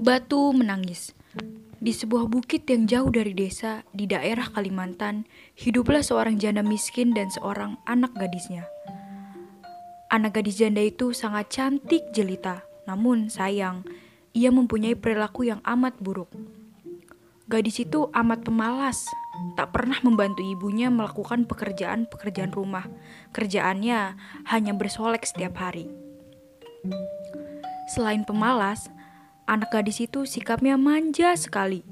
Batu menangis. Di sebuah bukit yang jauh dari desa di daerah Kalimantan, hiduplah seorang janda miskin dan seorang anak gadisnya. Anak gadis janda itu sangat cantik jelita, namun sayang, ia mempunyai perilaku yang amat buruk. Gadis itu amat pemalas, tak pernah membantu ibunya melakukan pekerjaan-pekerjaan rumah. Kerjaannya hanya bersolek setiap hari. Selain pemalas, Anak gadis itu sikapnya manja sekali.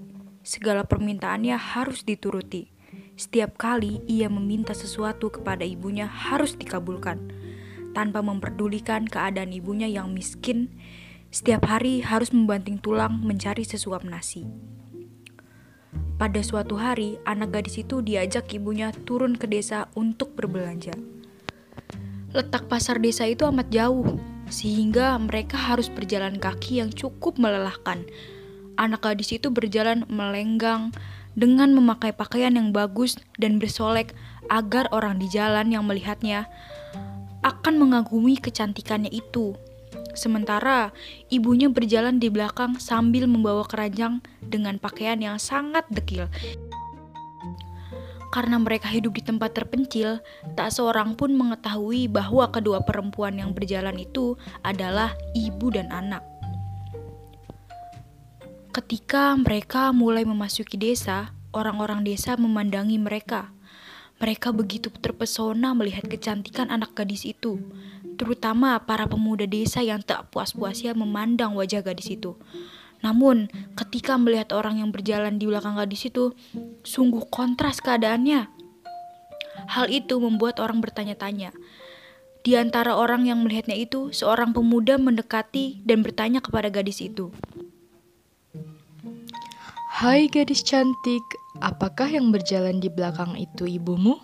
Segala permintaannya harus dituruti. Setiap kali ia meminta sesuatu kepada ibunya harus dikabulkan. Tanpa memperdulikan keadaan ibunya yang miskin, setiap hari harus membanting tulang mencari sesuap nasi. Pada suatu hari, anak gadis itu diajak ibunya turun ke desa untuk berbelanja. Letak pasar desa itu amat jauh, sehingga mereka harus berjalan kaki yang cukup melelahkan. Anak gadis itu berjalan melenggang dengan memakai pakaian yang bagus dan bersolek agar orang di jalan yang melihatnya akan mengagumi kecantikannya itu. Sementara ibunya berjalan di belakang sambil membawa keranjang dengan pakaian yang sangat dekil. Karena mereka hidup di tempat terpencil, tak seorang pun mengetahui bahwa kedua perempuan yang berjalan itu adalah ibu dan anak. Ketika mereka mulai memasuki desa, orang-orang desa memandangi mereka. Mereka begitu terpesona melihat kecantikan anak gadis itu, terutama para pemuda desa yang tak puas-puasnya memandang wajah gadis itu. Namun, ketika melihat orang yang berjalan di belakang gadis itu, sungguh kontras keadaannya. Hal itu membuat orang bertanya-tanya. Di antara orang yang melihatnya itu, seorang pemuda mendekati dan bertanya kepada gadis itu. Hai gadis cantik, apakah yang berjalan di belakang itu ibumu?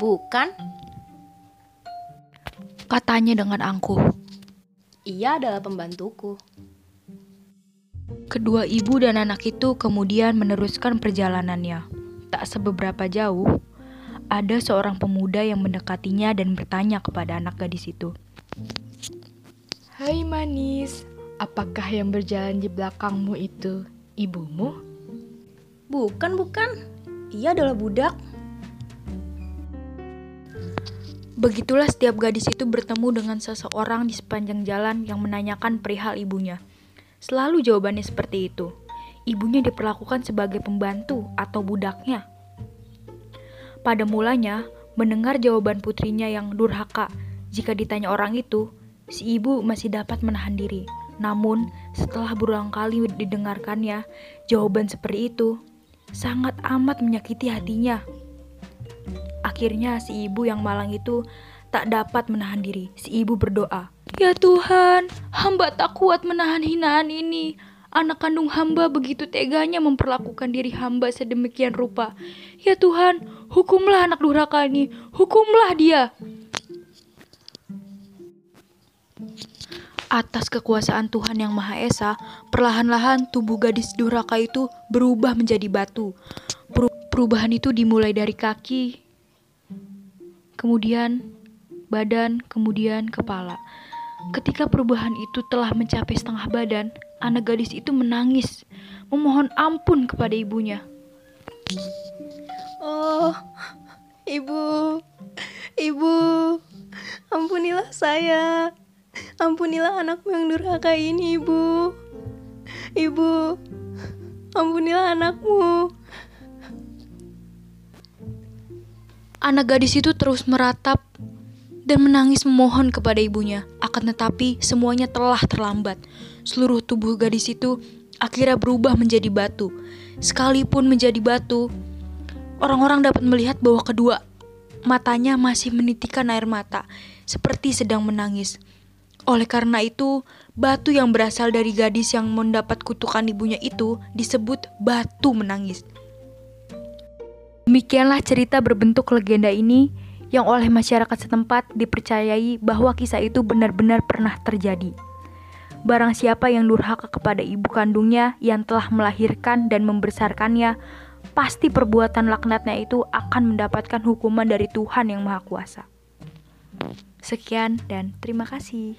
Bukan, Katanya dengan angkuh. Ia adalah pembantuku. Kedua ibu dan anak itu kemudian meneruskan perjalanannya. Tak sebeberapa jauh, ada seorang pemuda yang mendekatinya dan bertanya kepada anak gadis itu. Hai manis, apakah yang berjalan di belakangmu itu ibumu? Bukan, bukan. Ia adalah budak. Begitulah setiap gadis itu bertemu dengan seseorang di sepanjang jalan yang menanyakan perihal ibunya. Selalu jawabannya seperti itu. Ibunya diperlakukan sebagai pembantu atau budaknya. Pada mulanya, mendengar jawaban putrinya yang durhaka, jika ditanya orang itu, si ibu masih dapat menahan diri. Namun, setelah berulang kali didengarkannya, jawaban seperti itu sangat amat menyakiti hatinya. Akhirnya si ibu yang malang itu tak dapat menahan diri. Si ibu berdoa, Ya Tuhan, hamba tak kuat menahan hinaan ini. Anak kandung hamba begitu teganya memperlakukan diri hamba sedemikian rupa. Ya Tuhan, hukumlah anak durhaka ini, hukumlah dia. Atas kekuasaan Tuhan yang Maha Esa, perlahan-lahan tubuh gadis durhaka itu berubah menjadi batu. Peru- Perubahan itu dimulai dari kaki, kemudian badan, kemudian kepala. Ketika perubahan itu telah mencapai setengah badan, anak gadis itu menangis, memohon ampun kepada ibunya. Oh, ibu, ibu, ampunilah saya. Ampunilah anakku yang durhaka ini, ibu. Ibu, ampunilah anakmu. Anak gadis itu terus meratap dan menangis memohon kepada ibunya. Akan tetapi semuanya telah terlambat. Seluruh tubuh gadis itu akhirnya berubah menjadi batu. Sekalipun menjadi batu, orang-orang dapat melihat bahwa kedua matanya masih menitikan air mata, seperti sedang menangis. Oleh karena itu, batu yang berasal dari gadis yang mendapat kutukan ibunya itu disebut batu menangis. Demikianlah cerita berbentuk legenda ini yang oleh masyarakat setempat dipercayai bahwa kisah itu benar-benar pernah terjadi. Barang siapa yang durhaka kepada ibu kandungnya yang telah melahirkan dan membesarkannya, pasti perbuatan laknatnya itu akan mendapatkan hukuman dari Tuhan yang Maha Kuasa. Sekian dan terima kasih.